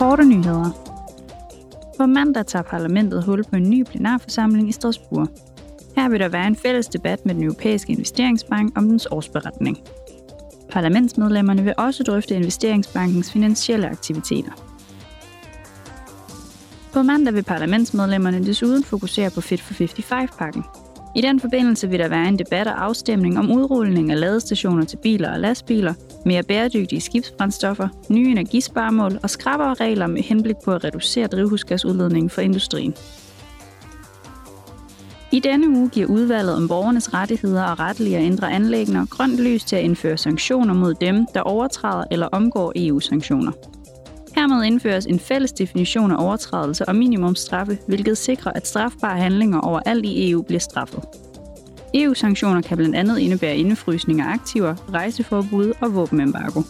Korte nyheder. På mandag tager parlamentet hul på en ny plenarforsamling i Strasbourg. Her vil der være en fælles debat med den europæiske investeringsbank om dens årsberetning. Parlamentsmedlemmerne vil også drøfte investeringsbankens finansielle aktiviteter. På mandag vil parlamentsmedlemmerne desuden fokusere på Fit for 55-pakken. I den forbindelse vil der være en debat og afstemning om udrulning af ladestationer til biler og lastbiler, mere bæredygtige skibsbrændstoffer, nye energisparmål og skrappere regler med henblik på at reducere drivhusgasudledningen for industrien. I denne uge giver udvalget om borgernes rettigheder og retlige at ændre anlægner grønt lys til at indføre sanktioner mod dem, der overtræder eller omgår EU-sanktioner. Hermed indføres en fælles definition af overtrædelse og minimumstraffe, hvilket sikrer, at strafbare handlinger overalt i EU bliver straffet. EU-sanktioner kan blandt andet indebære indefrysning af aktiver, rejseforbud og våbenembargo.